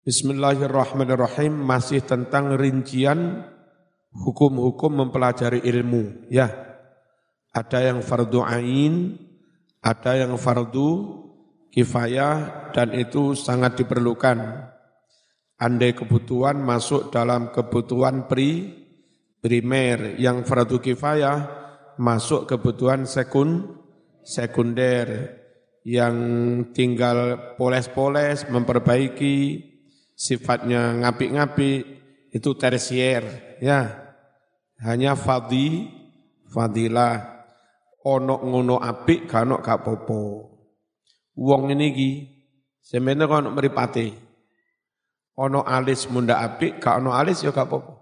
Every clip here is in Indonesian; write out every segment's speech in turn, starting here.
Bismillahirrahmanirrahim masih tentang rincian hukum-hukum mempelajari ilmu ya. Ada yang fardu ain, ada yang fardu kifayah dan itu sangat diperlukan. Andai kebutuhan masuk dalam kebutuhan pri, primer, yang fardu kifayah masuk kebutuhan sekun, sekunder, yang tinggal poles-poles, memperbaiki, sifatnya ngapi-ngapi, itu tersier, ya. Hanya fadi, fadilah, ono ngono apik, kano gak popo. Wong ini ki, sebenarnya ono meripati, ono alis munda api, gak ono alis ya gak apa-apa.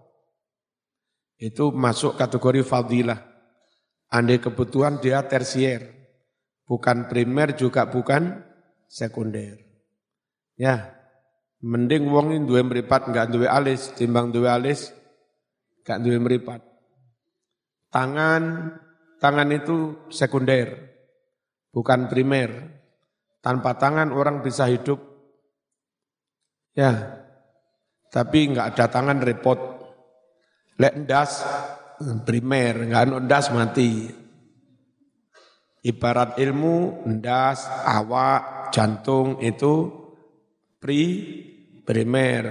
Itu masuk kategori fadilah. Andai kebutuhan dia tersier, bukan primer juga bukan sekunder. Ya, mending wong ini dua meripat nggak dua alis, timbang dua alis nggak dua meripat. Tangan, tangan itu sekunder, bukan primer. Tanpa tangan orang bisa hidup. Ya, tapi enggak ada tangan repot. Lek ndas primer, enggak ada ndas mati. Ibarat ilmu, ndas, awak, jantung itu pri primer,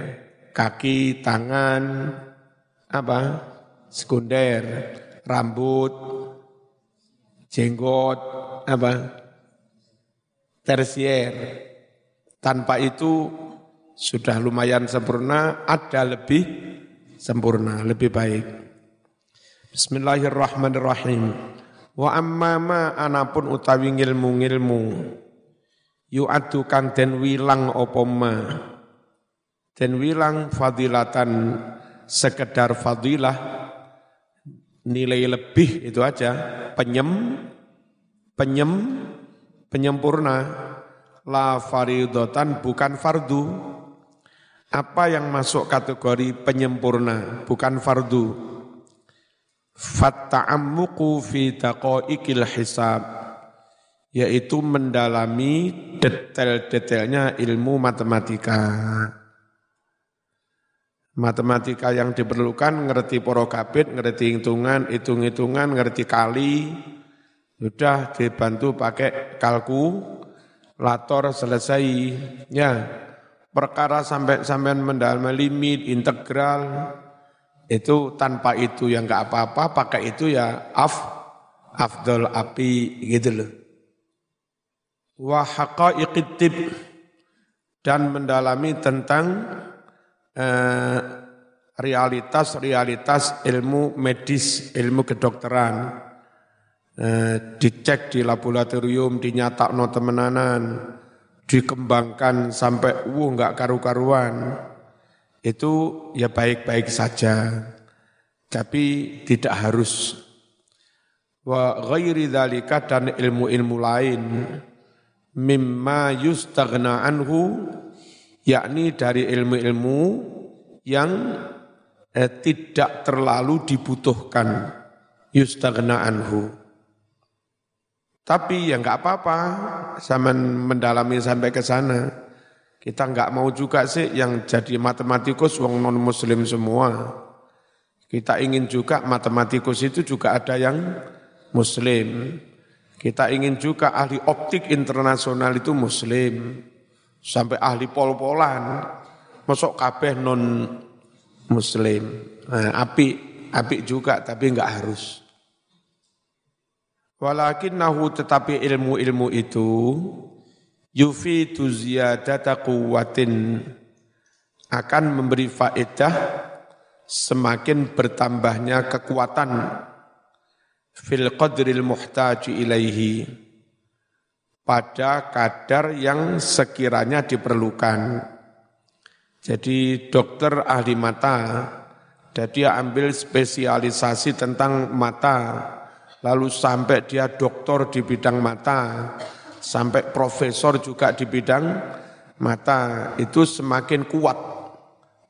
kaki, tangan, apa? Sekunder, rambut, jenggot, apa? Tersier. Tanpa itu sudah lumayan sempurna, ada lebih sempurna, lebih baik. Bismillahirrahmanirrahim. Wa amma ma anapun utawi ngilmu-ngilmu yu'addu kan den wilang apa ma den wilang fadilatan sekedar fadilah nilai lebih itu aja penyem penyem penyempurna la faridotan bukan fardu apa yang masuk kategori penyempurna, bukan fardu. Fatta'ammuku fi daqaiqil hisab, yaitu mendalami detail-detailnya ilmu matematika. Matematika yang diperlukan ngerti porokabit, ngerti hitungan, hitung-hitungan, ngerti kali, sudah dibantu pakai kalku, lator selesai. Ya, perkara sampai sampai mendalami limit integral itu tanpa itu yang enggak apa-apa pakai itu ya af afdol api gitu loh wa haqaiqit dan mendalami tentang eh, realitas-realitas ilmu medis, ilmu kedokteran. Eh, dicek di laboratorium, dinyatak no temenanan, dikembangkan sampai wuh nggak karu-karuan. Itu ya baik-baik saja. Tapi tidak harus. Wa ghairi dzalika dan ilmu-ilmu lain. Mimma yustaghna anhu yakni dari ilmu-ilmu yang eh, tidak terlalu dibutuhkan yustaghna anhu tapi ya nggak apa-apa, sama mendalami sampai ke sana. Kita nggak mau juga sih yang jadi matematikus wong non muslim semua. Kita ingin juga matematikus itu juga ada yang muslim. Kita ingin juga ahli optik internasional itu muslim. Sampai ahli pol-polan. Masuk kabeh non muslim. Nah, api, api juga tapi nggak harus. Walakin nahu tetapi ilmu-ilmu itu yufidu ziyadata quwwatin akan memberi faedah semakin bertambahnya kekuatan fil qadril muhtaji ilaihi pada kadar yang sekiranya diperlukan. Jadi dokter ahli mata, jadi dia ambil spesialisasi tentang mata, lalu sampai dia doktor di bidang mata, sampai profesor juga di bidang mata, itu semakin kuat.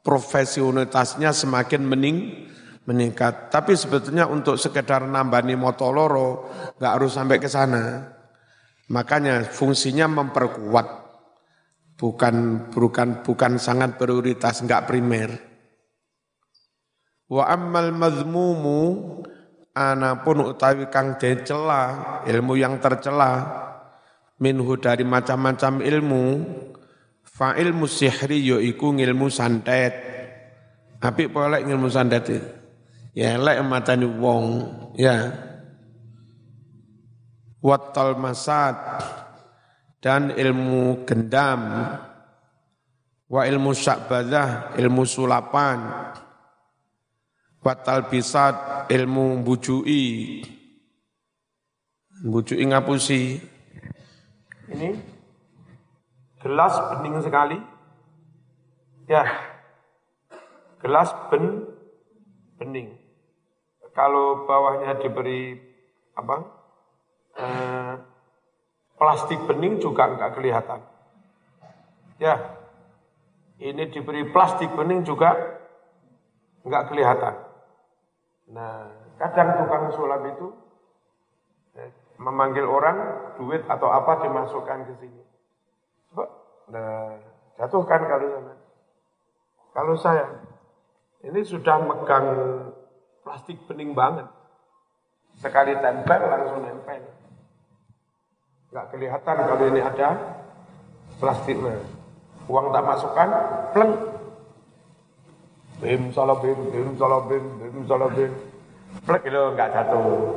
Profesionalitasnya semakin mening, meningkat. Tapi sebetulnya untuk sekedar nambani motoloro, nggak harus sampai ke sana. Makanya fungsinya memperkuat. bukan bukan bukan sangat prioritas, enggak primer. Wa ammal mazmumu anapun utawi kang dicela, ilmu yang tercela minhu dari macam-macam ilmu, fa ilmu sihri yaiku ilmu santet. Apik polek ilmu santet. Ya lek matani wong, ya wattal masad dan ilmu gendam wa ilmu syakbadah ilmu sulapan wattal bisat ilmu bujui. Bujui ngapusi. Ini gelas bening sekali. Ya gelas ben bening. Kalau bawahnya diberi apa eh, plastik bening juga enggak kelihatan. Ya, ini diberi plastik bening juga enggak kelihatan. Nah, kadang tukang sulap itu eh, memanggil orang duit atau apa dimasukkan ke sini. Coba, nah, jatuhkan kalau sama. Kalau saya, ini sudah megang plastik bening banget. Sekali tempel langsung nempel. Enggak kelihatan kalau ini ada plastiknya. Uang tak masukkan, pleng. Bim salah bim, bim salah bim, bim salah. Plek itu enggak jatuh.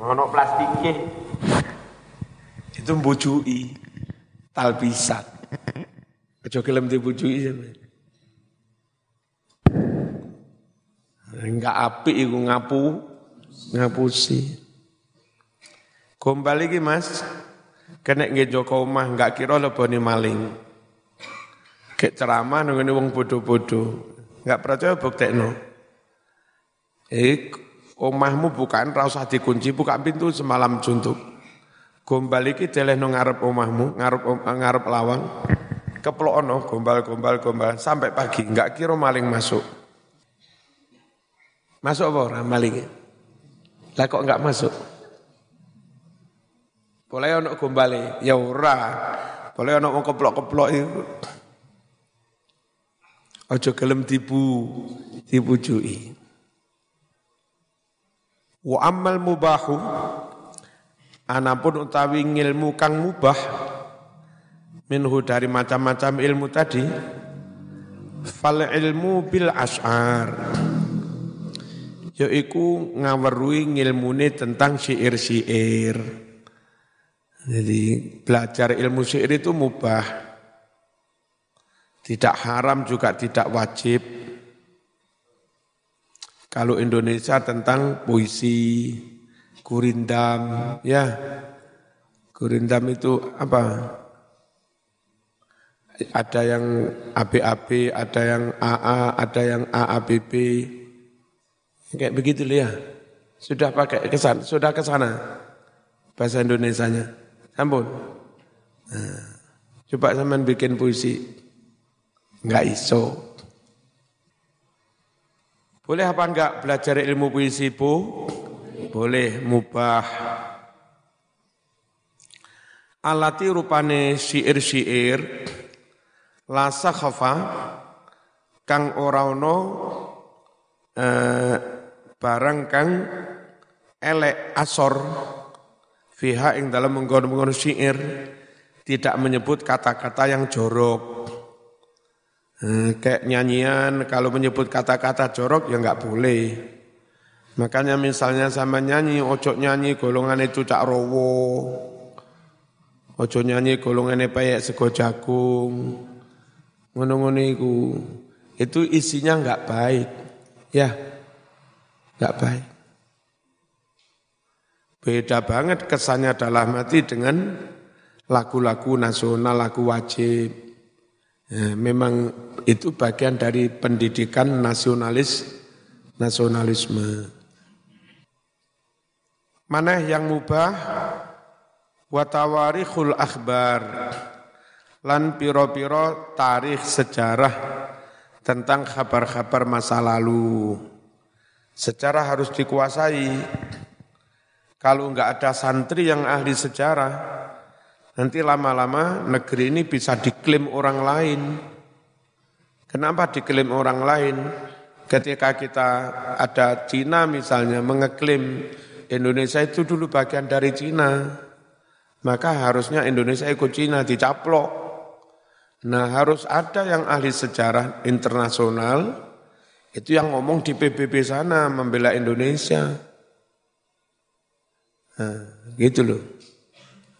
Ngono plastiknya. Itu mbujui talpisat. Aja kelem dibujui sampe. Enggak api iku ngapu, ngapusi. Gombal iki Mas, kena nggih Joko omah enggak kira lebone maling. Kek ceramah nunggu wong bodoh-bodoh. Enggak percaya buktekno. Eh, omahmu bukan ra usah dikunci, buka pintu semalam juntuk. Gombal iki delehno ngarep omahmu, ngarep ngarep lawang. Keplokno gombal gombal gombal sampai pagi, enggak kira maling masuk. Masuk apa orang maling? Lah kok enggak masuk? Boleh ono gombale, ya ora. Boleh ono wong keplok-keplok iku. Aja gelem tipu, dipujui. Wa ammal mubahu anapun utawi ilmu kang mubah minhu dari macam-macam ilmu tadi fal ilmu bil ashar yaiku ngawerui ngilmune tentang syair-syair. Jadi belajar ilmu syair itu mubah. Tidak haram juga tidak wajib. Kalau Indonesia tentang puisi, gurindam, ya. Gurindam itu apa? Ada yang ABAB, ada yang AA, ada yang AABB. Kayak begitu ya. Sudah pakai kesan, sudah ke sana bahasa Indonesianya. Ampun. Nah, coba zaman bikin puisi. Enggak iso. Boleh apa enggak belajar ilmu puisi, Bu? Boleh, mubah. Alati rupane syair-syair la sakhafa kang ora ono eh, barang kang elek asor Fiha ing dalam menggon-menggon syair tidak menyebut kata-kata yang jorok. Hmm, kayak nyanyian kalau menyebut kata-kata jorok ya nggak boleh. Makanya misalnya sama nyanyi, ojo nyanyi golongan itu cak rowo. Ojo nyanyi golongan payek sego jagung. Ngono-ngono itu. Itu isinya nggak baik. Ya, nggak baik. Beda banget kesannya dalam hati dengan lagu-lagu nasional, lagu wajib. Ya, memang itu bagian dari pendidikan nasionalis, nasionalisme. Mana yang mubah? Watawarikhul akhbar. Lan piro-piro tarikh sejarah tentang kabar-kabar masa lalu. Secara harus dikuasai. Kalau enggak ada santri yang ahli sejarah, Nanti lama-lama negeri ini bisa diklaim orang lain. Kenapa diklaim orang lain? Ketika kita ada Cina misalnya mengeklaim Indonesia itu dulu bagian dari Cina, maka harusnya Indonesia ikut Cina dicaplok. Nah harus ada yang ahli sejarah internasional itu yang ngomong di PBB sana membela Indonesia. Nah, gitu loh.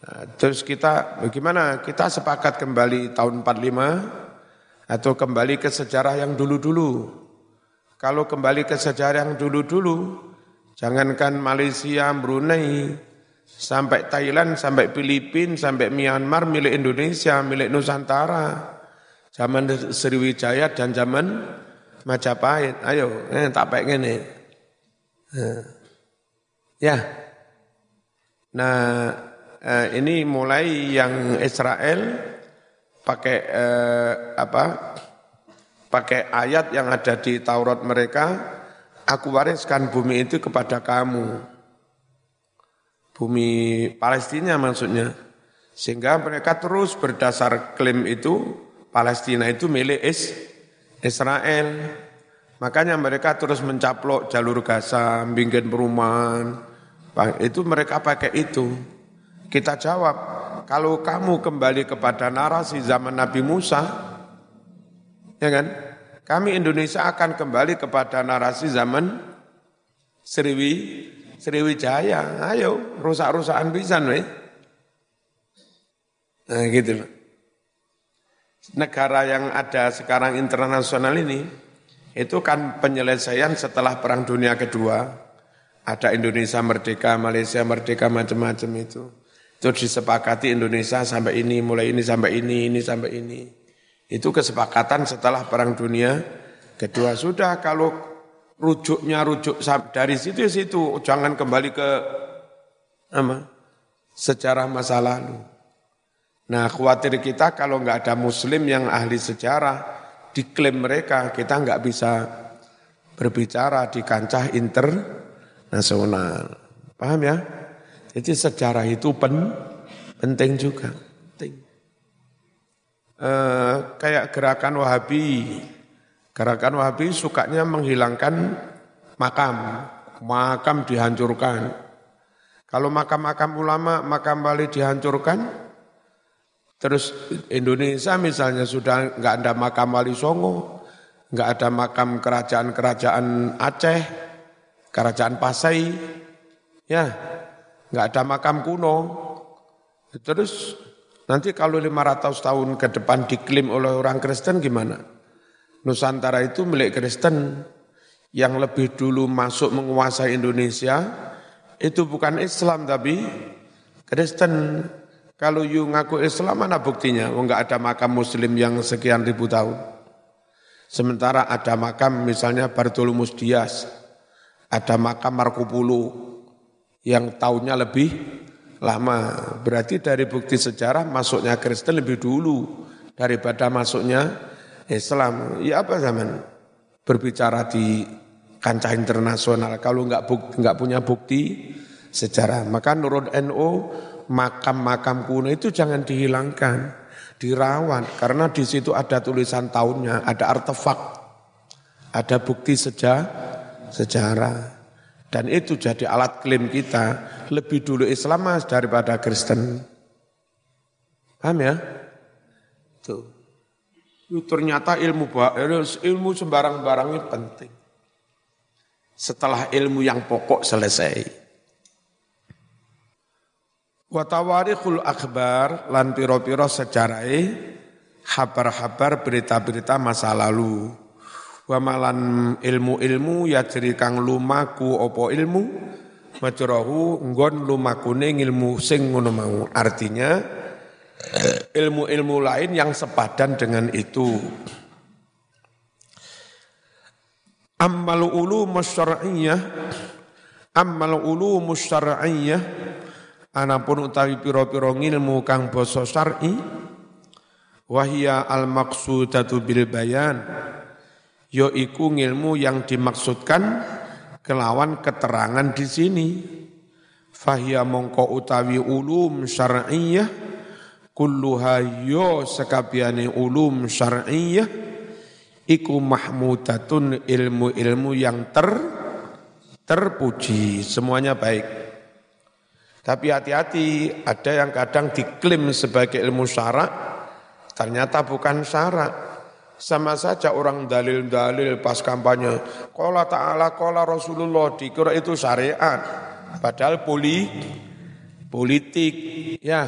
Nah, terus kita bagaimana? Kita sepakat kembali tahun 45 atau kembali ke sejarah yang dulu-dulu. Kalau kembali ke sejarah yang dulu-dulu, jangankan Malaysia, Brunei, sampai Thailand, sampai Filipina, sampai Myanmar milik Indonesia, milik Nusantara. Zaman Sriwijaya dan zaman Majapahit. Ayo, eh, tak pengen nih. Eh. Ya. Nah, eh, ini mulai yang Israel pakai eh, apa? Pakai ayat yang ada di Taurat mereka, aku wariskan bumi itu kepada kamu. Bumi Palestina maksudnya. Sehingga mereka terus berdasar klaim itu, Palestina itu milik Is, Israel. Makanya mereka terus mencaplok jalur Gaza, bikin perumahan. Itu mereka pakai itu. Kita jawab, kalau kamu kembali kepada narasi zaman Nabi Musa, ya kan? Kami Indonesia akan kembali kepada narasi zaman Sriwi Sriwijaya. Ayo, rusak-rusakan bisa nih. Nah gitu. Negara yang ada sekarang internasional ini, itu kan penyelesaian setelah Perang Dunia Kedua. Ada Indonesia merdeka, Malaysia merdeka, macam-macam itu. Itu disepakati Indonesia sampai ini, mulai ini sampai ini, ini sampai ini. Itu kesepakatan setelah Perang Dunia Kedua. Sudah kalau rujuknya rujuk dari situ ya situ, jangan kembali ke apa, sejarah masa lalu. Nah khawatir kita kalau nggak ada muslim yang ahli sejarah, diklaim mereka, kita nggak bisa berbicara di kancah internasional. Paham ya? Jadi sejarah itu pen, penting juga. Penting. E, kayak gerakan Wahabi. Gerakan Wahabi sukanya menghilangkan makam. Makam dihancurkan. Kalau makam-makam ulama, makam wali dihancurkan, terus Indonesia misalnya sudah nggak ada makam wali Songo, nggak ada makam kerajaan-kerajaan Aceh, kerajaan Pasai, ya nggak ada makam kuno. Terus nanti kalau 500 tahun ke depan diklaim oleh orang Kristen gimana? Nusantara itu milik Kristen yang lebih dulu masuk menguasai Indonesia itu bukan Islam tapi Kristen. Kalau you ngaku Islam mana buktinya? Oh, enggak ada makam Muslim yang sekian ribu tahun. Sementara ada makam misalnya Bartolomus Dias, ada makam Marco yang tahunnya lebih lama. Berarti dari bukti sejarah masuknya Kristen lebih dulu daripada masuknya Islam. Ya apa zaman berbicara di kancah internasional kalau nggak bukti, nggak punya bukti sejarah. Maka menurut NU makam-makam kuno itu jangan dihilangkan, dirawat karena di situ ada tulisan tahunnya, ada artefak, ada bukti sejarah. Sejarah. Dan itu jadi alat klaim kita lebih dulu Islam mas daripada Kristen. Paham ya? Tuh. Ternyata ilmu ilmu sembarang-barang ini penting. Setelah ilmu yang pokok selesai. Watawarikhul akbar lan piro-piro sejarai habar-habar berita-berita masa lalu wa malan ilmu-ilmu ya jeri kang lumaku opo ilmu? Majrahu nggon lumakune ilmu sing ngono mau. Artinya ilmu-ilmu lain yang sepadan dengan itu. Ammal ulum syar'iyyah ammal ulum syar'iyyah. Anapun utawi pira-pira ilmu kang basa syar'i wahia al maqsudatu bil bayan yaiku ilmu yang dimaksudkan kelawan keterangan di sini. Fahia mongko utawi ulum syar'iyah kulluha yo sekabiane ulum syar'iyyah iku mahmudatun ilmu-ilmu yang ter terpuji. Semuanya baik. Tapi hati-hati ada yang kadang diklaim sebagai ilmu syarak ternyata bukan syarak sama saja orang dalil-dalil pas kampanye kola ta'ala kola Rasulullah dikira itu syariat padahal poli politik ya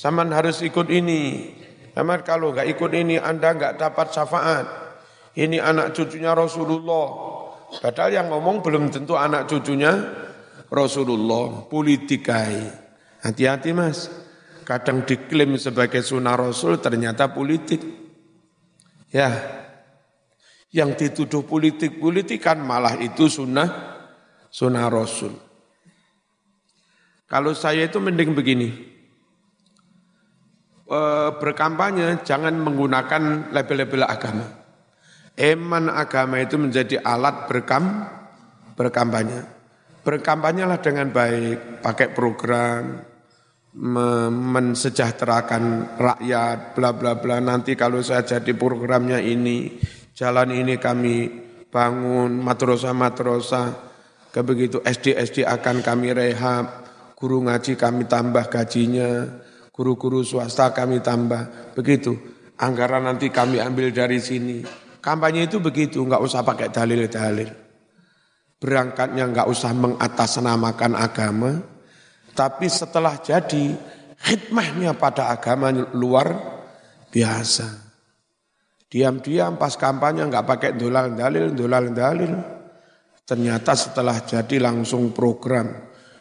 Saman harus ikut ini. Saman kalau nggak ikut ini Anda nggak dapat syafaat. Ini anak cucunya Rasulullah. Padahal yang ngomong belum tentu anak cucunya Rasulullah. Politikai. Hati-hati mas. Kadang diklaim sebagai sunnah Rasul ternyata politik. Ya, yang dituduh politik-politik kan malah itu sunnah sunnah Rasul. Kalau saya itu mending begini, Eh, berkampanye jangan menggunakan label-label agama. Eman agama itu menjadi alat berkam berkampanye. Berkampanyelah dengan baik, pakai program, mensejahterakan rakyat, bla bla bla. Nanti kalau saya jadi programnya ini, jalan ini kami bangun, matrosa-matrosa, kebegitu SD-SD akan kami rehab, guru ngaji kami tambah gajinya, guru-guru swasta kami tambah. Begitu, anggaran nanti kami ambil dari sini. Kampanye itu begitu, nggak usah pakai dalil-dalil. Berangkatnya nggak usah mengatasnamakan agama, tapi setelah jadi, khidmahnya pada agama luar biasa. Diam-diam pas kampanye nggak pakai dolal dalil, dolal dalil. Ternyata setelah jadi langsung program,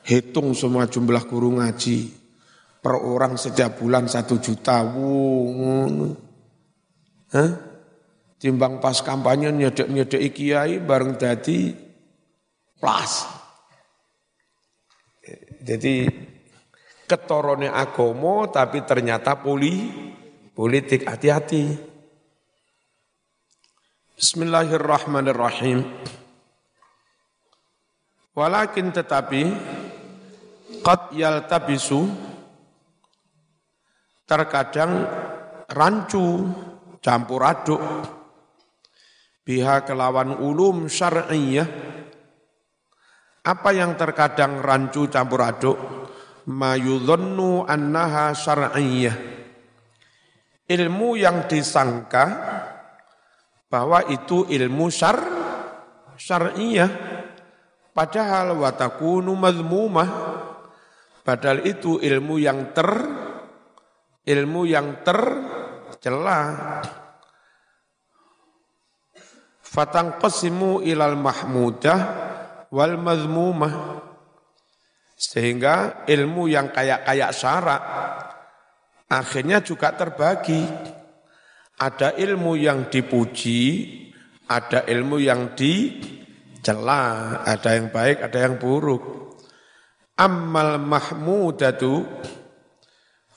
hitung semua jumlah guru ngaji, per orang setiap bulan satu juta. Wuh, Hah? Timbang pas kampanye nyedek-nyedek kiai bareng dadi plus. Jadi ketorone agomo tapi ternyata poli politik hati-hati. Bismillahirrahmanirrahim. Walakin tetapi qad yaltabisu terkadang rancu, campur aduk, biha kelawan ulum syar'iyah, apa yang terkadang rancu campur aduk, mayudhannu annaha syar'iyah. Ilmu yang disangka bahwa itu ilmu syar syar'iyah padahal watakunu madmumah padahal itu ilmu yang ter ilmu yang tercela. Fatang qasimu ilal mahmudah wal mazmumah. Sehingga ilmu yang kayak-kayak syarak akhirnya juga terbagi. Ada ilmu yang dipuji, ada ilmu yang dicela, ada yang baik, ada yang buruk. Ammal mahmudatu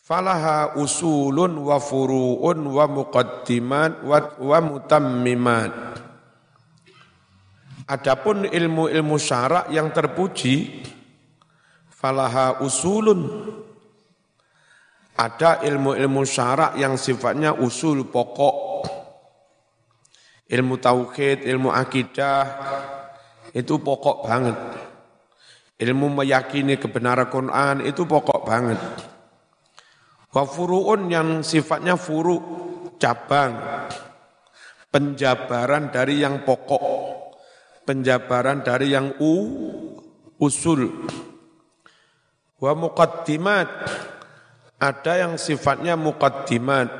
falaha usulun wa furu'un wa muqaddimat wa, wa mutammimat. Adapun ilmu-ilmu syarak yang terpuji, falaha usulun. Ada ilmu-ilmu syarak yang sifatnya usul pokok. Ilmu tauhid, ilmu akidah, itu pokok banget. Ilmu meyakini kebenaran Quran itu pokok banget. Wa furu'un yang sifatnya furu cabang. Penjabaran dari yang pokok. Penjabaran dari yang u, usul. Wa muqaddimat. Ada yang sifatnya muqaddimat.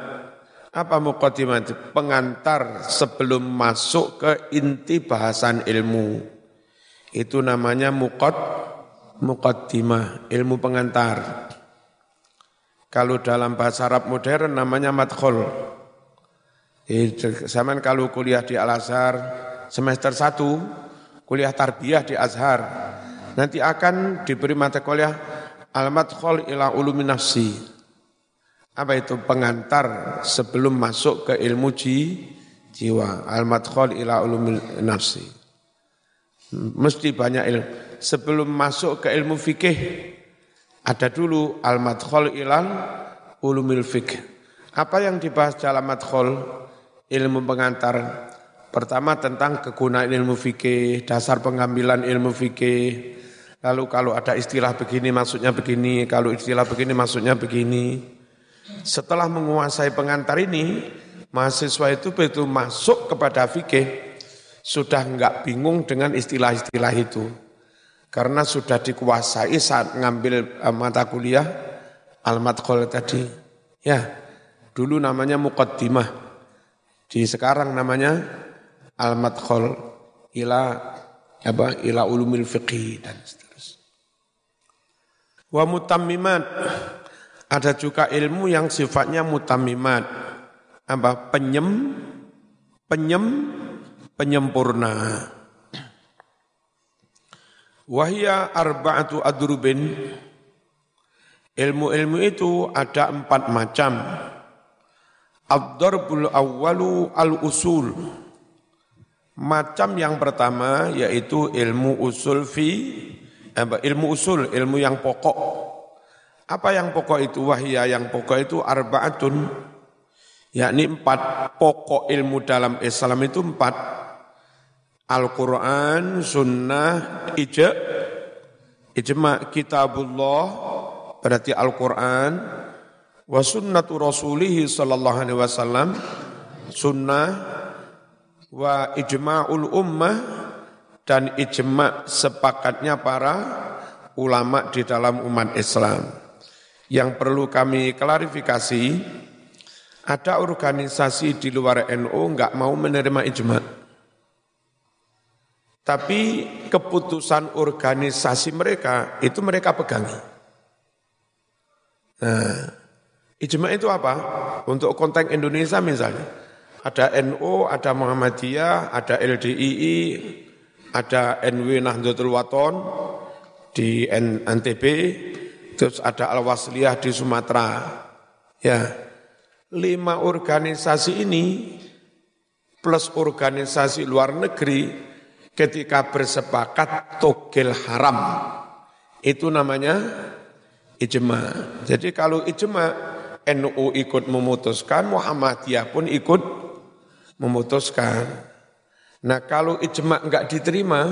Apa muqaddimat? Pengantar sebelum masuk ke inti bahasan ilmu. Itu namanya muqad, muqaddimah, ilmu pengantar. Kalau dalam bahasa Arab modern namanya madkhul. Zaman kalau kuliah di Al-Azhar semester 1, kuliah tarbiyah di Azhar, nanti akan diberi mata kuliah Al-Madkhul ila ulumi nafsi. Apa itu pengantar sebelum masuk ke ilmu ji, jiwa. Al-Madkhul ila ulumi nafsi. Mesti banyak ilmu. Sebelum masuk ke ilmu fikih, ada dulu al-madkhul ilal ulumil fiqh. Apa yang dibahas dalam madkhol ilmu pengantar? Pertama tentang kegunaan ilmu fikih, dasar pengambilan ilmu fikih. Lalu kalau ada istilah begini maksudnya begini, kalau istilah begini maksudnya begini. Setelah menguasai pengantar ini, mahasiswa itu betul masuk kepada fikih, sudah enggak bingung dengan istilah-istilah itu. Karena sudah dikuasai saat ngambil eh, mata kuliah al-madkhol tadi. Ya, dulu namanya muqaddimah. Di sekarang namanya al-madkhol ila apa ila ulumil fiqih dan seterusnya. Wa mutammimat ada juga ilmu yang sifatnya mutammimat apa penyem penyem penyempurna. Wahya arba'atu adrubin Ilmu-ilmu itu ada empat macam. Ad-darbul awwalu al-usul. Macam yang pertama yaitu ilmu usul fi ilmu usul, ilmu yang pokok. Apa yang pokok itu? Wahya yang pokok itu arbaatun, yakni empat pokok ilmu dalam Islam itu empat. Al-Quran, Sunnah, Ijma, Ijma, Kitabullah, berarti Al-Quran, wa sunnatu rasulih sallallahu alaihi wasallam, sunnah, wa ijma'ul ummah, dan ijma' sepakatnya para ulama di dalam umat Islam. Yang perlu kami klarifikasi, ada organisasi di luar NU enggak mau menerima ijma' tapi keputusan organisasi mereka itu mereka pegangi. Nah, ijma itu apa? Untuk konteks Indonesia misalnya, ada NU, ada Muhammadiyah, ada LDII, ada NW Nahdlatul Waton di NTB, terus ada Al-Wasliyah di Sumatera. Ya, lima organisasi ini plus organisasi luar negeri ketika bersepakat togel haram. Itu namanya ijma. Jadi kalau ijma NU ikut memutuskan, Muhammadiyah pun ikut memutuskan. Nah kalau ijma enggak diterima,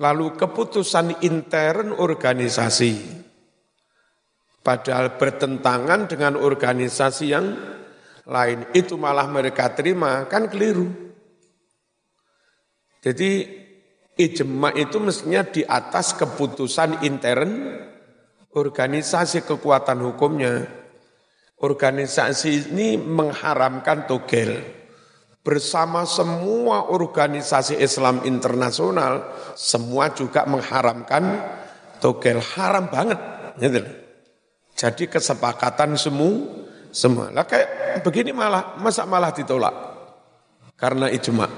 lalu keputusan intern organisasi, padahal bertentangan dengan organisasi yang lain, itu malah mereka terima, kan keliru. Jadi ijma itu mestinya di atas keputusan intern organisasi kekuatan hukumnya. Organisasi ini mengharamkan togel. Bersama semua organisasi Islam internasional, semua juga mengharamkan togel. Haram banget. Gitu. Jadi kesepakatan semua, semua. Lah kayak begini malah, masa malah ditolak? Karena ijma.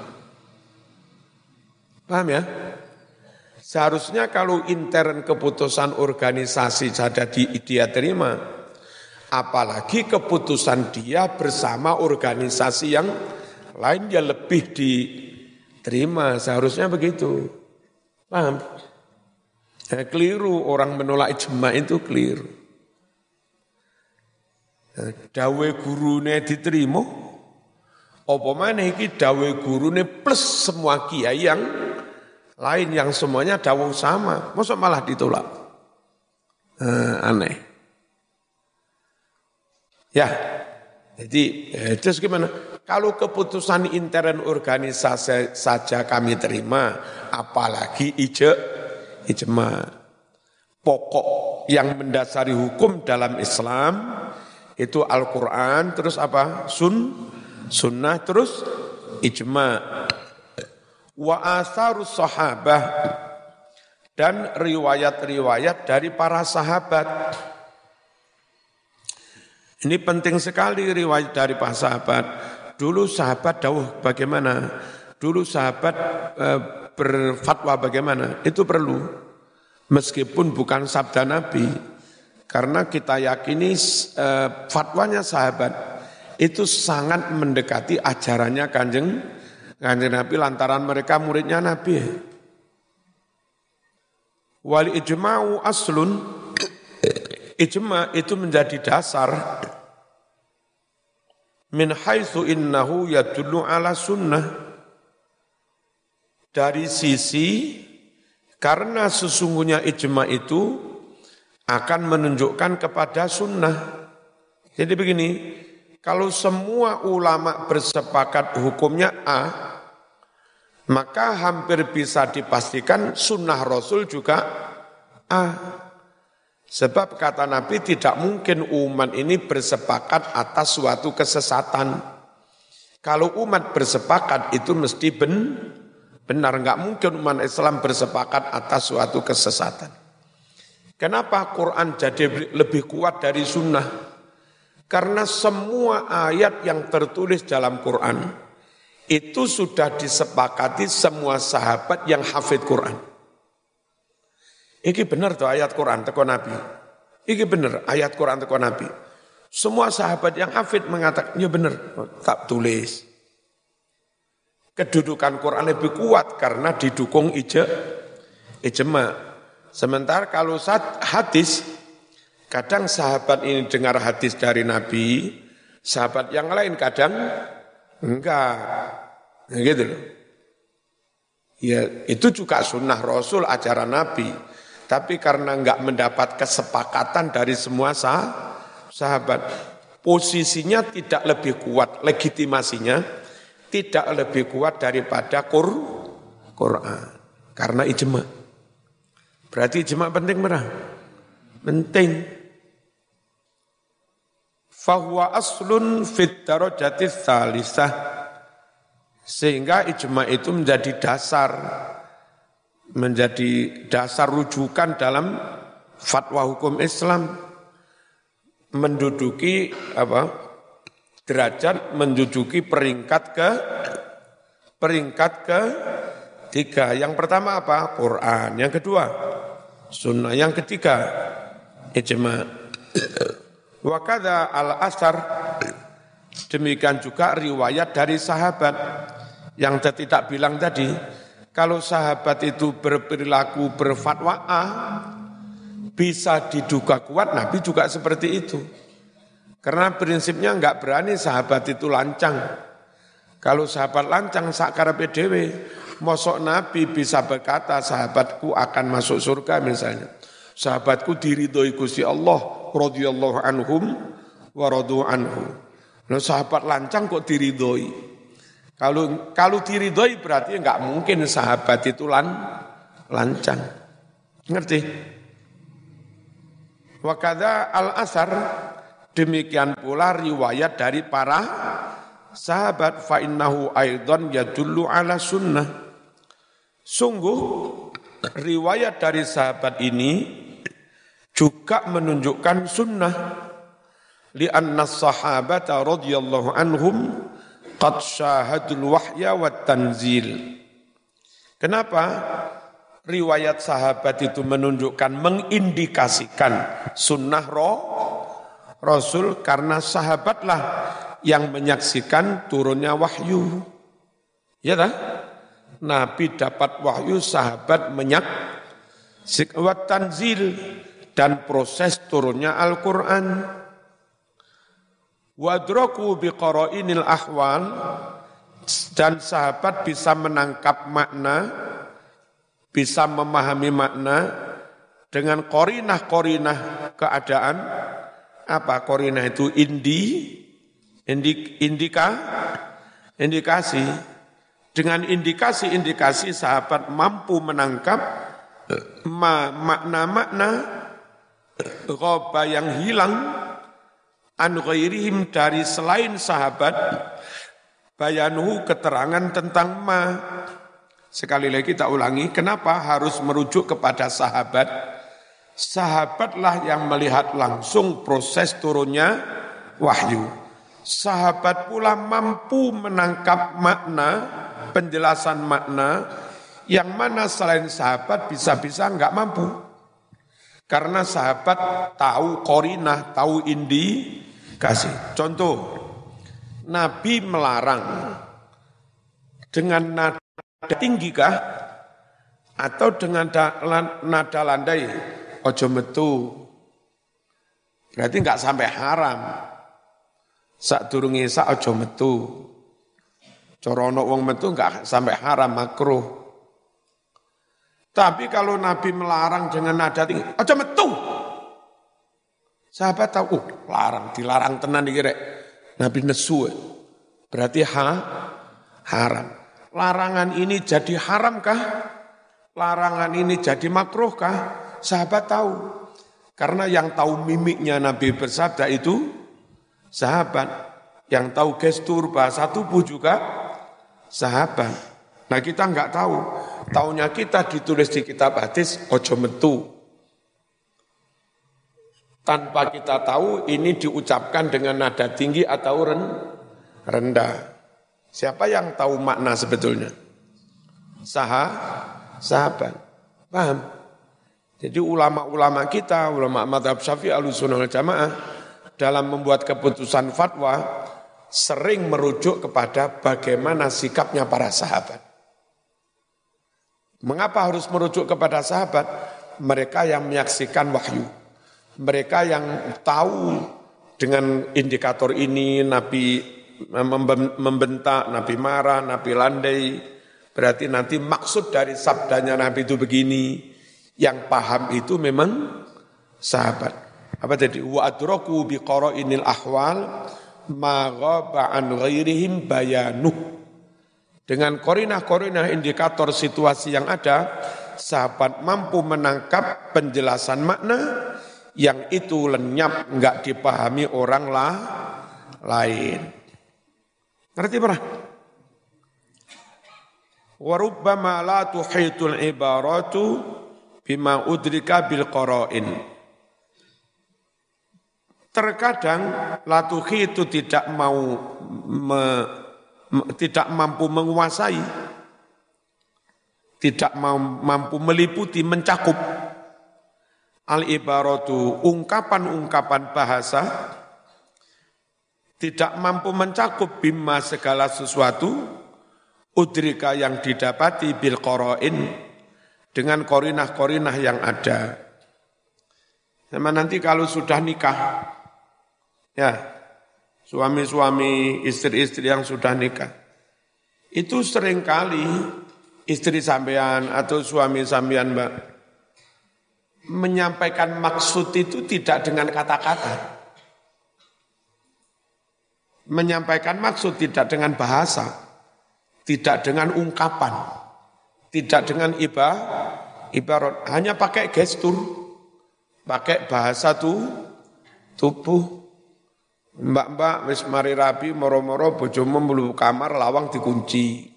Paham ya? Seharusnya kalau intern keputusan organisasi saja di, dia terima, apalagi keputusan dia bersama organisasi yang lain dia lebih diterima, seharusnya begitu. Paham? Ya, keliru orang menolak ijma itu keliru. Ya, dawe gurune diterima, apa mana iki dawe gurune plus semua kiai yang lain yang semuanya dawuh sama, masa malah ditolak? Eh, aneh. Ya, jadi eh, terus gimana? Kalau keputusan intern organisasi saja kami terima, apalagi ije, ijma. Pokok yang mendasari hukum dalam Islam itu Al-Quran, terus apa? Sun, sunnah, terus ijma wa asarus sahabah dan riwayat-riwayat dari para sahabat. Ini penting sekali riwayat dari para sahabat. Dulu sahabat dawuh bagaimana? Dulu sahabat e, berfatwa bagaimana? Itu perlu. Meskipun bukan sabda Nabi. Karena kita yakini e, fatwanya sahabat itu sangat mendekati ajarannya kanjeng Kanjeng Nabi lantaran mereka muridnya Nabi. Wali ijma'u aslun ijma itu menjadi dasar min haitsu innahu yadullu ala sunnah dari sisi karena sesungguhnya ijma itu akan menunjukkan kepada sunnah. Jadi begini, kalau semua ulama bersepakat hukumnya A, maka hampir bisa dipastikan sunnah Rasul juga A. Sebab kata Nabi tidak mungkin umat ini bersepakat atas suatu kesesatan. Kalau umat bersepakat itu mesti ben, benar, nggak mungkin umat Islam bersepakat atas suatu kesesatan. Kenapa Quran jadi lebih kuat dari sunnah? Karena semua ayat yang tertulis dalam Quran itu sudah disepakati semua sahabat yang hafid Quran. Ini benar tuh ayat Quran teko Nabi. Ini benar ayat Quran teko Nabi. Semua sahabat yang hafid mengatakan, ya benar, tak tulis kedudukan Quran lebih kuat karena didukung ije, ijma. Sementara kalau saat hadis, kadang sahabat ini dengar hadis dari Nabi, sahabat yang lain kadang enggak. Nah, gitu loh. Ya, itu juga sunnah Rasul, ajaran Nabi. Tapi karena enggak mendapat kesepakatan dari semua sah, sahabat, posisinya tidak lebih kuat, legitimasinya tidak lebih kuat daripada Qur Quran. Karena ijma. Berarti ijma penting merah. Penting. Fahuwa aslun fit darajati salisah. Sehingga ijma itu menjadi dasar menjadi dasar rujukan dalam fatwa hukum Islam menduduki apa derajat menjujuki peringkat ke peringkat ke tiga. Yang pertama apa? Quran. Yang kedua, sunnah. Yang ketiga, ijma. Wakada al-asar, demikian juga riwayat dari sahabat yang tidak bilang tadi, kalau sahabat itu berperilaku berfatwa bisa diduga kuat, Nabi juga seperti itu. Karena prinsipnya enggak berani sahabat itu lancang. Kalau sahabat lancang sakar PDW, mosok Nabi bisa berkata sahabatku akan masuk surga misalnya. Sahabatku diridhoi Gusti Allah radhiyallahu anhum wa radu anhu. Nah, sahabat lancang kok diridhoi? Kalau kalau diridhoi berarti enggak mungkin sahabat itu lan, lancang. Ngerti? Wakada al-asar Demikian pula riwayat dari para sahabat fa innahu aidan yadullu ala sunnah. Sungguh riwayat dari sahabat ini juga menunjukkan sunnah li anna sahabata radhiyallahu anhum qad syahadul wahya wa tanzil. Kenapa? Riwayat sahabat itu menunjukkan mengindikasikan sunnah roh Rasul karena sahabatlah yang menyaksikan turunnya wahyu. Ya tak? Nabi dapat wahyu, sahabat menyak sikwat tanzil dan proses turunnya Al-Quran. Wadroku biqara'inil ahwal dan sahabat bisa menangkap makna, bisa memahami makna dengan korinah-korinah keadaan. Apa korina itu? Indi indik, indika indikasi. Dengan indikasi-indikasi sahabat mampu menangkap makna-makna roba yang hilang an ghairihim dari selain sahabat bayanuhu keterangan tentang ma sekali lagi kita ulangi kenapa harus merujuk kepada sahabat Sahabatlah yang melihat langsung proses turunnya wahyu. Sahabat pula mampu menangkap makna, penjelasan makna, yang mana selain sahabat bisa-bisa enggak mampu. Karena sahabat tahu korinah, tahu kasih. Contoh, Nabi melarang dengan nada tinggi kah? Atau dengan nada landai? ojo metu. Berarti enggak sampai haram. Sak durunge sak aja metu. Cara wong metu enggak sampai haram makruh. Tapi kalau Nabi melarang dengan nada tinggi, aja metu. Sahabat tahu, uh, larang, dilarang tenan iki rek. Nabi nesu. Berarti ha, haram. Larangan ini jadi haramkah? Larangan ini jadi makruhkah? Sahabat tahu. Karena yang tahu mimiknya Nabi bersabda itu sahabat. Yang tahu gestur bahasa tubuh juga sahabat. Nah kita nggak tahu. Taunya kita ditulis di kitab hadis ojo metu. Tanpa kita tahu ini diucapkan dengan nada tinggi atau rendah. Siapa yang tahu makna sebetulnya? Saha, sahabat. Paham? Jadi ulama-ulama kita, ulama madhab syafi'i al-sunnah jamaah, dalam membuat keputusan fatwa, sering merujuk kepada bagaimana sikapnya para sahabat. Mengapa harus merujuk kepada sahabat? Mereka yang menyaksikan wahyu. Mereka yang tahu dengan indikator ini Nabi membentak, Nabi marah, Nabi landai. Berarti nanti maksud dari sabdanya Nabi itu begini yang paham itu memang sahabat. Apa tadi? Wa adraku bi qara'inil ahwal ma ghaba an ghairihim bayanuh. Dengan korinah-korinah indikator situasi yang ada, sahabat mampu menangkap penjelasan makna yang itu lenyap enggak dipahami orang lah lain. Ngerti pernah? Warubbama la tuhitul ibaratu bima udrika bil qara'in. Terkadang latuhi itu tidak mau me, tidak mampu menguasai, tidak mampu meliputi, mencakup al ibaratu ungkapan-ungkapan bahasa tidak mampu mencakup bima segala sesuatu udrika yang didapati bil qara'in dengan korinah-korinah yang ada. Sama nanti kalau sudah nikah, ya suami-suami, istri-istri yang sudah nikah, itu sering kali istri sampean atau suami sampean mbak, menyampaikan maksud itu tidak dengan kata-kata. Menyampaikan maksud tidak dengan bahasa, tidak dengan ungkapan tidak dengan iba, ibarat, hanya pakai gestur, pakai bahasa tuh, tubuh. Mbak-mbak wis mari rapi moro-moro bojomu melu kamar lawang dikunci.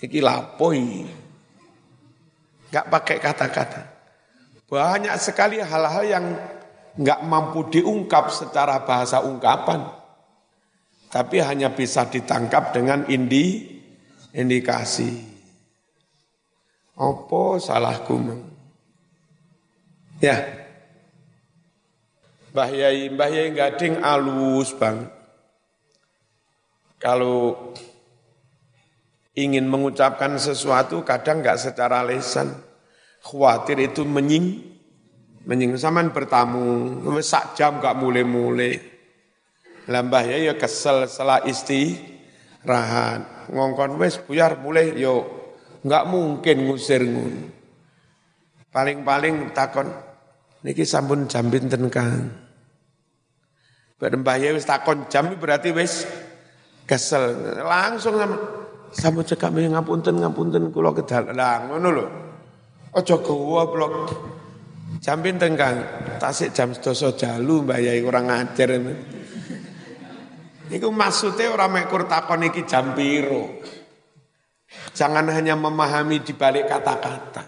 Iki lapoi. Enggak pakai kata-kata. Banyak sekali hal-hal yang enggak mampu diungkap secara bahasa ungkapan. Tapi hanya bisa ditangkap dengan indi, indikasi. Apa salahku? Ya. Mbah Yai, Mbah Yai gading alus bang. Kalau ingin mengucapkan sesuatu kadang nggak secara lesan. Khawatir itu menying, menying saman bertamu, sak jam nggak mulai-mulai. Lambah ya ya kesel setelah rahat Ngongkon wes buyar mulai yo Enggak mungkin ngusir ngun. Paling-paling takon, niki sampun jam pinten Kang? Mbah wis takon jam berarti wis kesel. Langsung sama sampun cekak ngapunten ngapunten kula kedal. Lah ngono lho. Aja goblok. Jam pinten Kang? Tasik jam sedoso jalu Mbah Yai kurang ngajar. Iku maksudnya orang mekur takon iki jam. Jangan hanya memahami di balik kata-kata.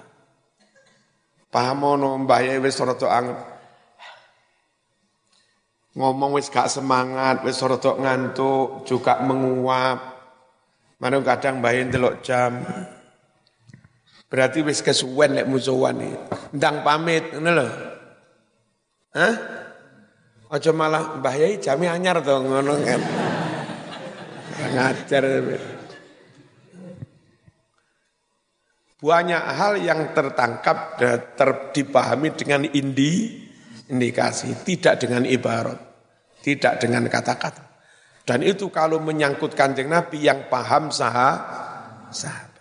Paham ono mbah ya wis rada anget. Ngomong wis gak semangat, wis rada ngantuk, juga menguap. Mana kadang bayin telok jam. Berarti wis kesuwen lek musuhan. Ndang pamit ngono lho. Hah? Aja malah mbah yai jami anyar to ngono kan. Ngajar. banyak hal yang tertangkap ter, dipahami dengan indi, indikasi, tidak dengan ibarat, tidak dengan kata-kata. Dan itu kalau menyangkut kanjeng Nabi yang paham sah, sahabat.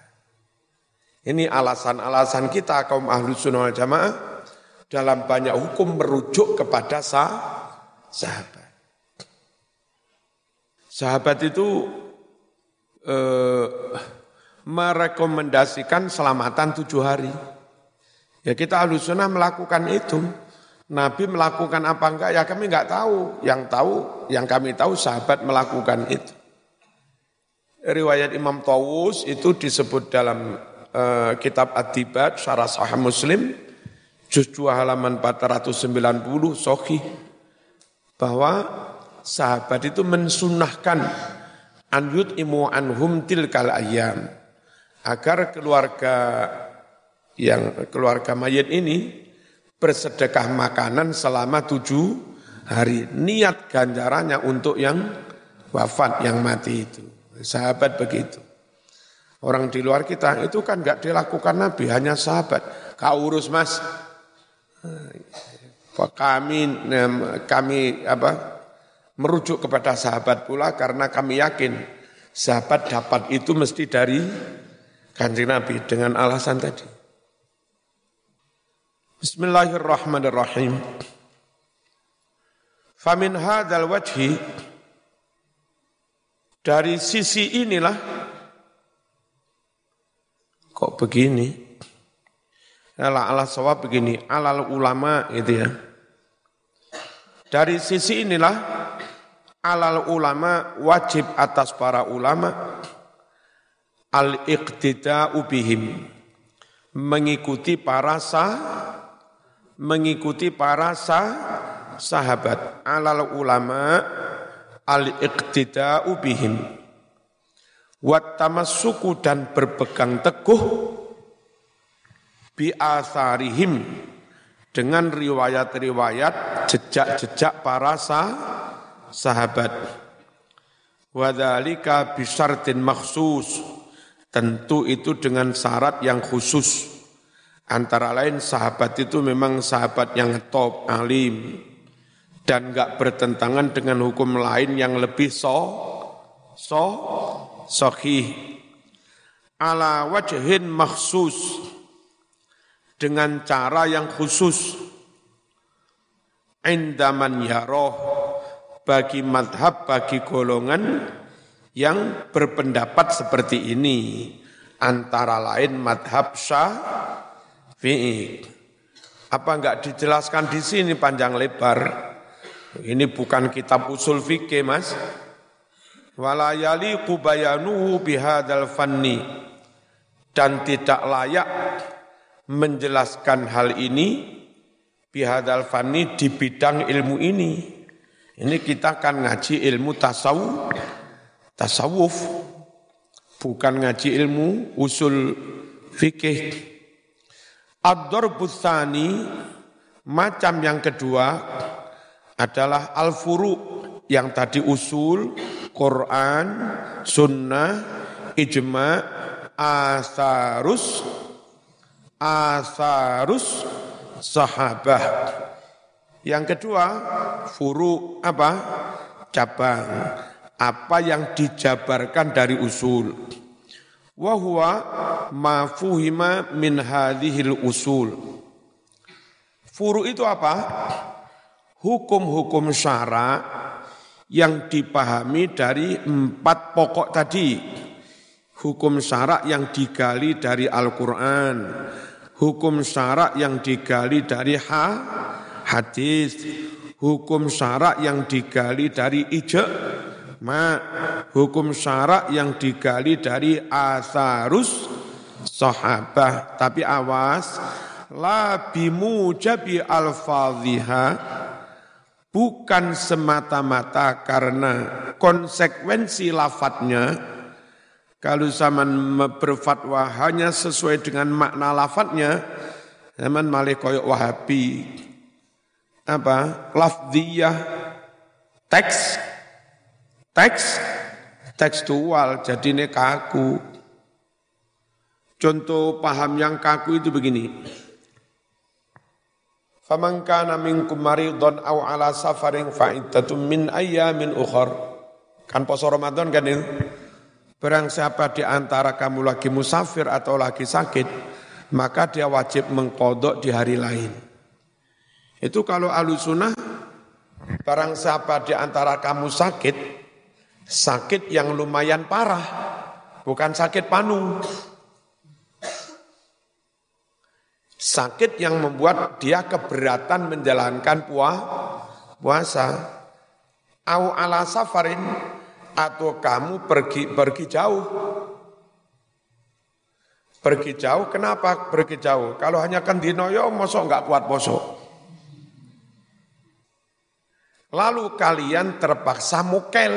Ini alasan-alasan kita kaum ahlu sunnah jamaah dalam banyak hukum merujuk kepada sah, sahabat. Sahabat itu eh, merekomendasikan selamatan tujuh hari. Ya kita ahlu sunnah melakukan itu. Nabi melakukan apa enggak ya kami enggak tahu. Yang tahu, yang kami tahu sahabat melakukan itu. Riwayat Imam Tawus itu disebut dalam uh, kitab Ad-Dibat Syarah Sahih Muslim juz 2 halaman 490 sahih bahwa sahabat itu mensunahkan an yut'imu anhum tilkal ayam agar keluarga yang keluarga mayit ini bersedekah makanan selama tujuh hari. Niat ganjarannya untuk yang wafat, yang mati itu. Sahabat begitu. Orang di luar kita itu kan nggak dilakukan Nabi, hanya sahabat. Kau urus mas. Kami kami apa merujuk kepada sahabat pula karena kami yakin sahabat dapat itu mesti dari kanjeng Nabi dengan alasan tadi. Bismillahirrahmanirrahim. Famin hadal wajhi dari sisi inilah kok begini? Ala ala sawab begini alal ulama gitu ya. Dari sisi inilah alal ulama wajib atas para ulama al iqtida'u bihim. Mengikuti para sah mengikuti para sah, sahabat. Alal ulama al iqtida'u bihim wat tamassuku dan berpegang teguh bi asarihim dengan riwayat-riwayat jejak-jejak para sah, sahabat. Wadzalika bisyartin maksus tentu itu dengan syarat yang khusus. Antara lain sahabat itu memang sahabat yang top, alim, dan nggak bertentangan dengan hukum lain yang lebih so, so, sohih. Ala wajhin maksus, dengan cara yang khusus. Indaman yaroh, bagi madhab, bagi golongan yang berpendapat seperti ini. Antara lain madhab syah, fi'il. Apa enggak dijelaskan di sini panjang lebar? Ini bukan kitab usul fikih, Mas. Wala yaliqu bayanuhu bihadzal fanni dan tidak layak menjelaskan hal ini bihadzal fanni di bidang ilmu ini. Ini kita akan ngaji ilmu tasawuf, tasawuf bukan ngaji ilmu usul fikih. Ad-darbusani macam yang kedua adalah al-furu yang tadi usul, Quran, sunnah, ijma, asarus, asarus, sahabah. Yang kedua, furu apa? Cabang. Apa yang dijabarkan dari usul wa huwa ma fuhima min hadhil usul. Furu itu apa? Hukum-hukum syara yang dipahami dari empat pokok tadi. Hukum syara yang digali dari Al-Quran. Hukum syara yang digali dari ha, hadis. Hukum syara yang digali dari ijma' ma hukum syarak yang digali dari asarus sahabah tapi awas la bimujabi alfadhiha bukan semata-mata karena konsekuensi lafadznya. Kalau zaman berfatwa hanya sesuai dengan makna lafadznya zaman malih koyok wahabi. Apa? Lafdiyah teks. Teks. Tekstual jadi ini kaku. Contoh paham yang kaku itu begini. Faman kana minkum maridun aw ala safarin fa min ayyamin ukhar. Kan poso Ramadan kan itu. Barang siapa di antara kamu lagi musafir atau lagi sakit, maka dia wajib mengkodok di hari lain. Itu kalau alusunah, barang siapa di antara kamu sakit, sakit yang lumayan parah, bukan sakit panu. Sakit yang membuat dia keberatan menjalankan puah, puasa. Au ala safarin atau kamu pergi pergi jauh. Pergi jauh, kenapa pergi jauh? Kalau hanya kendinoyo, mosok nggak kuat poso. Lalu kalian terpaksa mukel.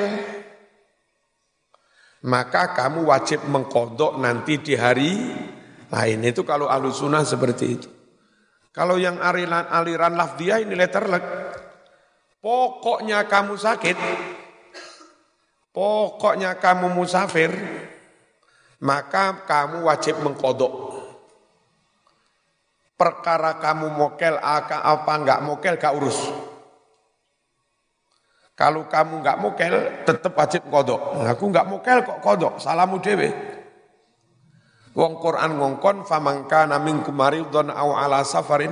Maka kamu wajib mengkodok nanti di hari lain. Itu kalau alusuna seperti itu. Kalau yang aliran, aliran lafdiyah ini letterlek. Pokoknya kamu sakit, pokoknya kamu musafir, maka kamu wajib mengkodok. Perkara kamu mokel apa enggak mokel gak urus. Kalau kamu enggak mokel, tetap wajib kodok. Aku enggak mokel kok kodok, salamu dewe. Wong Quran ngongkon famangka naming kumaridon aw ala safarin.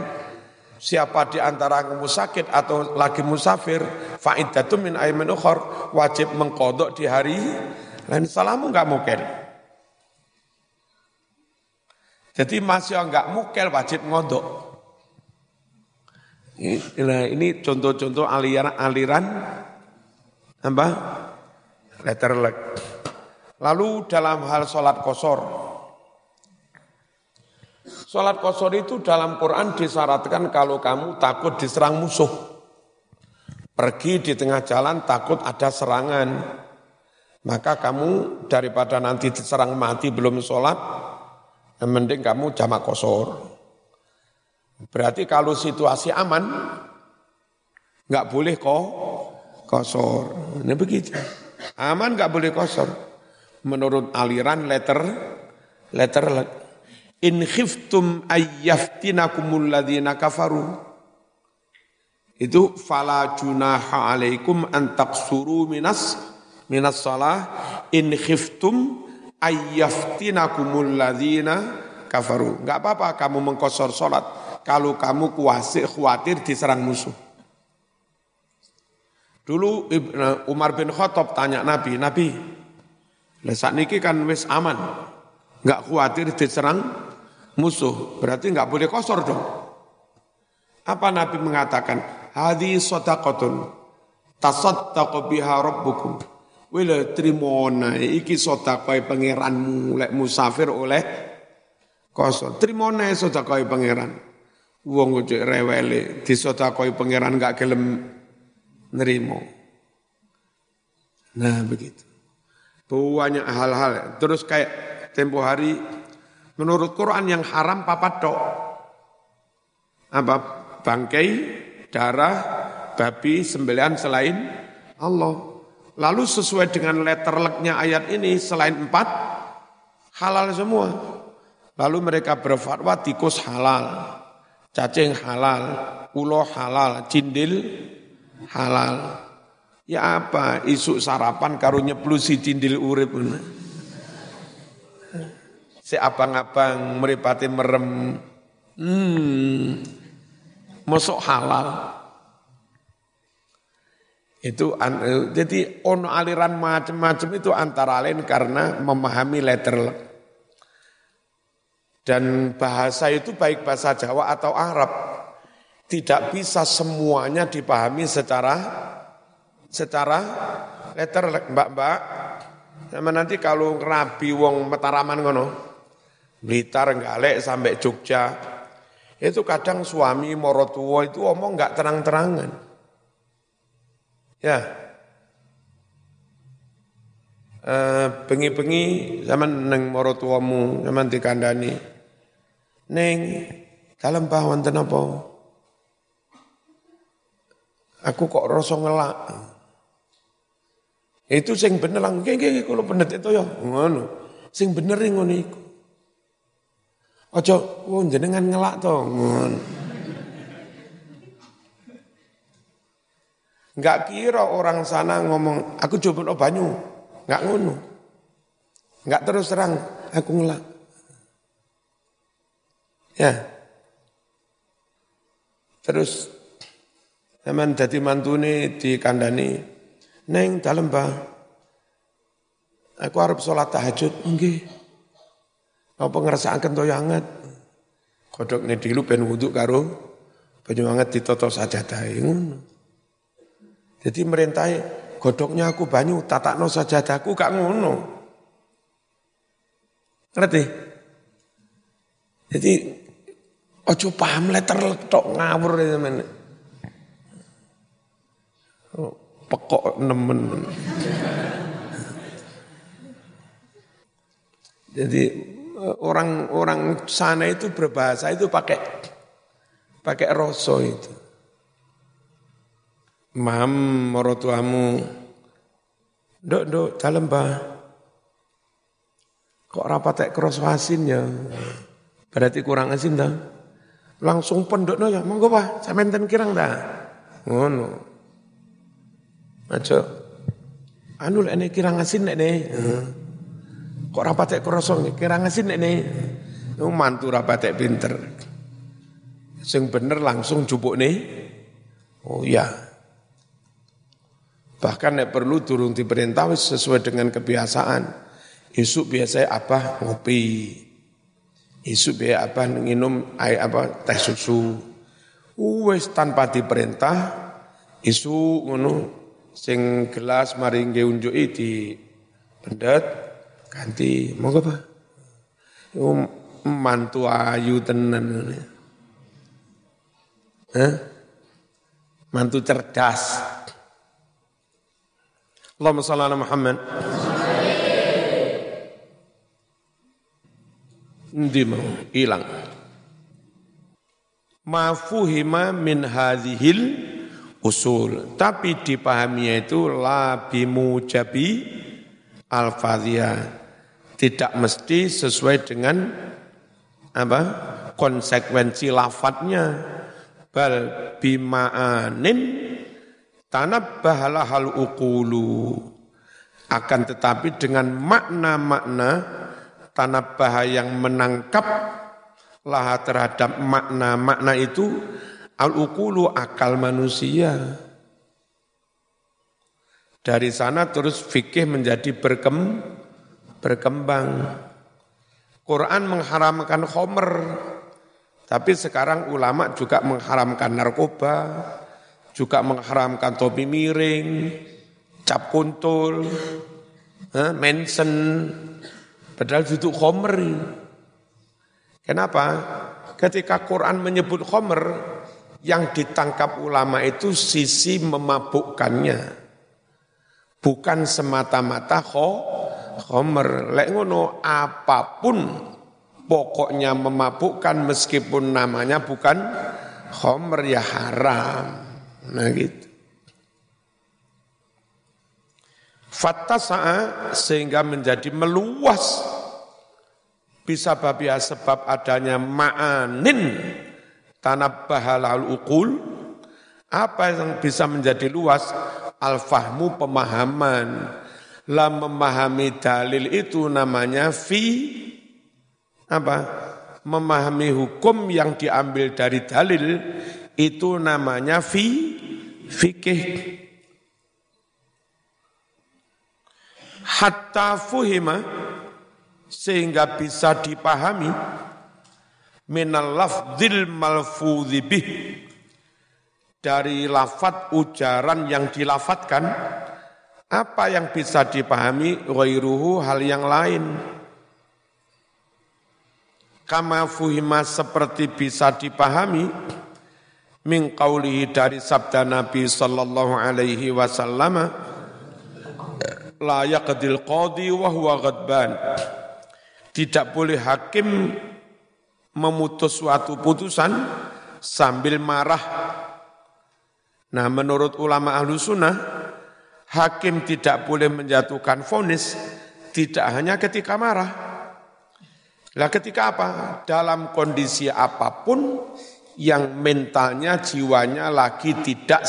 Siapa di antara kamu sakit atau lagi musafir faidatu min aymin ukhor wajib mengkodok di hari lain. Salamu enggak mukel. Jadi masih enggak mukel wajib ngodok. Ini, ini contoh-contoh aliran aliran apa? Letter leg lalu dalam hal sholat kosor Sholat kosor itu dalam Quran disyaratkan kalau kamu takut diserang musuh. Pergi di tengah jalan takut ada serangan. Maka kamu daripada nanti diserang mati belum sholat, mending kamu jamak kosor. Berarti kalau situasi aman, nggak boleh kok kosor. Ini begitu. Aman nggak boleh kosor. Menurut aliran letter, letter in khiftum ayyaftinakumul ladzina kafaru. Itu fala junaha alaikum an taqsuru minas minas salah. In khiftum ayyaftinakumul ladzina kafaru. Enggak apa-apa kamu mengkosor salat kalau kamu kuasir khawatir diserang musuh. Dulu Umar bin Khattab tanya Nabi, Nabi, saat niki kan wis aman, enggak khawatir diserang musuh. Berarti nggak boleh kosor dong. Apa Nabi mengatakan? Hadi sodakotun tasaddaqu biha rabbukum. Wila trimona iki sodakai pangeranmu lek musafir oleh kosor. Trimona sodakai pangeran. Wong ujuk rewele disodakai pangeran gak gelem nerimo. Nah begitu. Banyak hal-hal. Terus kayak tempo hari Menurut Quran yang haram papat dok. Apa? Bangkai, darah, babi, sembelian selain Allah. Lalu sesuai dengan letter leknya ayat ini, selain empat, halal semua. Lalu mereka berfatwa tikus halal, cacing halal, ulo halal, cindil halal. Ya apa, isu sarapan karunya si cindil urip. Si abang-abang meripati merem. Hmm, masuk halal. Itu jadi ono aliran macam-macam itu antara lain karena memahami letter dan bahasa itu baik bahasa Jawa atau Arab tidak bisa semuanya dipahami secara secara letter mbak-mbak sama nanti kalau rabi wong metaraman ngono Blitar, Galek sampai Jogja. Itu kadang suami morotuwo itu omong nggak terang-terangan. Ya. bengi-bengi uh, zaman neng morotuwamu zaman dikandani. Neng, dalam bah wonten apa? Aku kok rasa ngelak. Itu sing bener lang, nggih kula pendet itu ya. Ngono. Sing bener ngono iku. Ojo, oh jenengan ngelak to. Enggak kira orang sana ngomong, aku coba no banyu. Enggak ngono. Enggak terus terang, aku ngelak. Ya. Terus zaman jadi mantune di kandani, neng dalam bah, aku harap sholat tahajud, enggak. Apa ngerasaaken toyo anget? Kodokne dilu ben wudu karo banyu anget ditoto sajadah ngono. Jadi merintai godoknya aku banyu tatakno sajadahku gak ngono. Ngerti? Jadi ojo paham letter tok ngawur ya men. Oh, pekok nemen. Jadi orang-orang sana itu berbahasa itu pakai pakai rosso itu. Mam morotuamu, dok dok dalam bah, kok rapat cross wasin ya, berarti kurang asin dah. Langsung pendok no ya, monggo bah, sampean kirang dah, ngono. Aja, anu ini kirang asin nek nih. Kok rapatek krosong kira ngasin ini. Mantu rapatek pinter. Sing bener langsung jupuk nih. Oh iya. Bahkan nek perlu turun diperintah sesuai dengan kebiasaan. Isuk biasanya apa? Ngopi. Isuk biasa apa? Minum air apa? Teh susu. Wes tanpa diperintah. Isu ngono sing gelas maring unjuki di pendet ganti monggo Pak. Mantu ayu tenan Hah? mantu cerdas. Allahumma salli ala Muhammad. Ndi mau? Hilang. Mafuhima min hadhil usul. Tapi dipahami itu la bimujabi al-fadhiyah tidak mesti sesuai dengan apa konsekuensi lafadznya. Bal bima'anin tanabbahala hal ukulu akan tetapi dengan makna-makna tanabbaha yang menangkap lah terhadap makna-makna itu al-ukulu akal manusia. Dari sana terus fikih menjadi berkembang berkembang. Quran mengharamkan khomer, tapi sekarang ulama juga mengharamkan narkoba, juga mengharamkan topi miring, cap kuntul, eh, mensen, padahal duduk khomer. Kenapa? Ketika Quran menyebut khomer, yang ditangkap ulama itu sisi memabukkannya. Bukan semata-mata khomer khomer. Lek ngono apa pun pokoknya memabukkan meskipun namanya bukan khomer ya haram. Nah gitu. Fattasa'a sehingga menjadi meluas bisa babia sebab adanya ma'anin tanah bahalal ukul apa yang bisa menjadi luas al-fahmu pemahaman lah memahami dalil itu namanya fi apa? Memahami hukum yang diambil dari dalil itu namanya fi fikih. Hatta fuhima sehingga bisa dipahami minal lafzil malfudhi bih dari lafat ujaran yang dilafatkan apa yang bisa dipahami ghairuhu hal yang lain? Kama fuhima seperti bisa dipahami min qawlihi dari sabda Nabi sallallahu alaihi wasallam la yaqdil qadi wa huwa ghadban. Tidak boleh hakim memutus suatu putusan sambil marah. Nah menurut ulama ahlu sunnah, hakim tidak boleh menjatuhkan vonis tidak hanya ketika marah. Lah ketika apa? Dalam kondisi apa pun yang mentalnya, jiwanya lagi tidak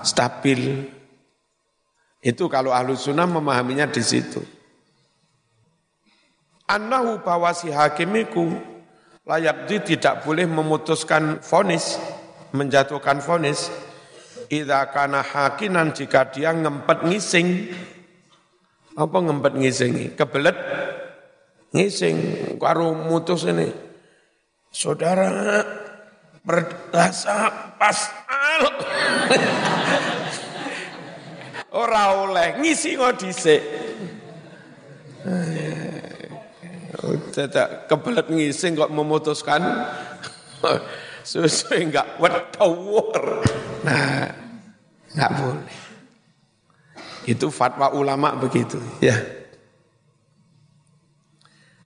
stabil. Itu kalau ahlu sunnah memahaminya di situ. Annahu bahwa si hakimiku layak di tidak boleh memutuskan fonis, menjatuhkan fonis. Idza kana hakinan jika dia ngempet ngising. Apa ngempet ngising? Kebelet ngising karo mutus ini. Saudara berdasa pasal. Ora oleh ngisi kok. Tidak kebelet ngising kok memutuskan sesuai enggak wedawur. Nah, enggak boleh. Itu fatwa ulama begitu, ya.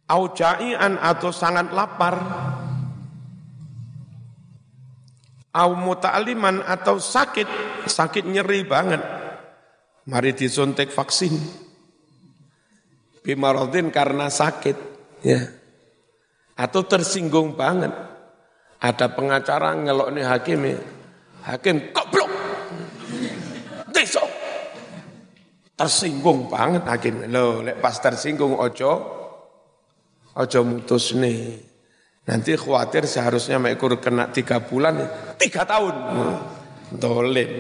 Aujaian atau sangat lapar. Au muta'aliman atau sakit, sakit nyeri banget mari disuntik vaksin. Bimarodin karena sakit, ya. Atau tersinggung banget. Ada pengacara ngelok nih hakim ya. Hakim goblok. Tersinggung banget hakim. Loh, lek pas tersinggung ojo, ojo mutus nih. Nanti khawatir seharusnya mekur kena tiga bulan, tiga tahun. Dolim.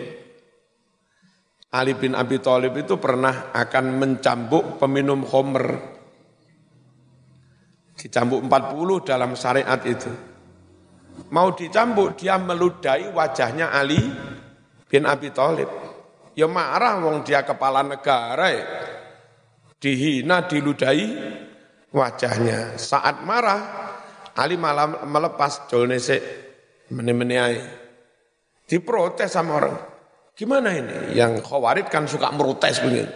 Ali bin Abi Thalib itu pernah akan mencambuk peminum homer. Dicambuk 40 dalam syariat itu. Mau dicambuk, dia meludahi wajahnya Ali bin Abi Thalib. Ya marah wong dia kepala negara ya. Dihina, diludahi wajahnya. Saat marah, Ali malah melepas jolnesek meni-meni Diprotes sama orang. Gimana ini? Yang khawarid kan suka merotes begini.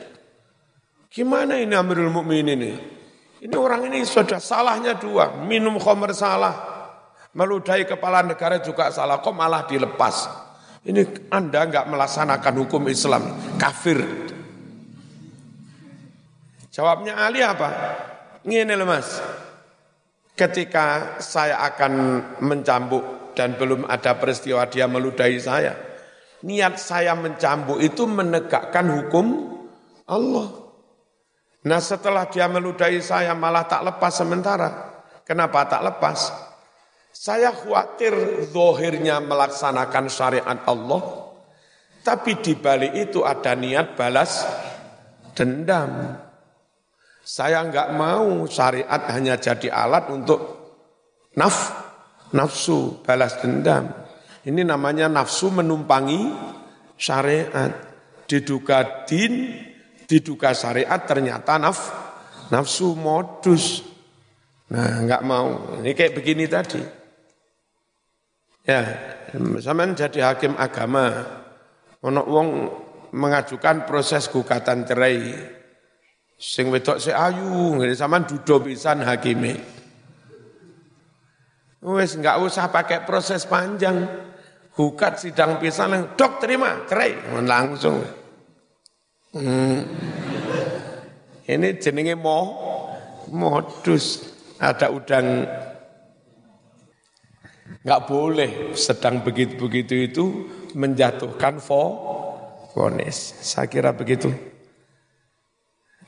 Gimana ini Amirul Mukminin ini? Ini orang ini sudah salahnya dua, minum khamr salah, meludahi kepala negara juga salah, kok malah dilepas. Ini Anda enggak melaksanakan hukum Islam, kafir. Jawabnya Ali apa? Ngene loh mas, ketika saya akan mencambuk dan belum ada peristiwa dia meludahi saya, niat saya mencambuk itu menegakkan hukum Allah. Nah setelah dia meludahi saya malah tak lepas sementara. Kenapa tak lepas? Saya khawatir zohirnya melaksanakan syariat Allah. Tapi di balik itu ada niat balas dendam. Saya enggak mau syariat hanya jadi alat untuk naf, nafsu, balas dendam. Ini namanya nafsu menumpangi syariat. Diduga din, diduga syariat ternyata naf, nafsu modus. Nah, enggak mau. Ini kayak begini tadi. Ya, zaman jadi hakim agama, ono wong mengajukan proses gugatan cerai. Sing wedok se ayu, ngene sampean dudo pisan hakime. Wes enggak usah pakai proses panjang. Gugat sidang pisan, dok terima, cerai, langsung. Hmm. Ini jenenge mo, modus. Ada udang, nggak boleh sedang begitu-begitu itu menjatuhkan fo, fonis. Saya kira begitu.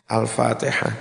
Al-Fatihah.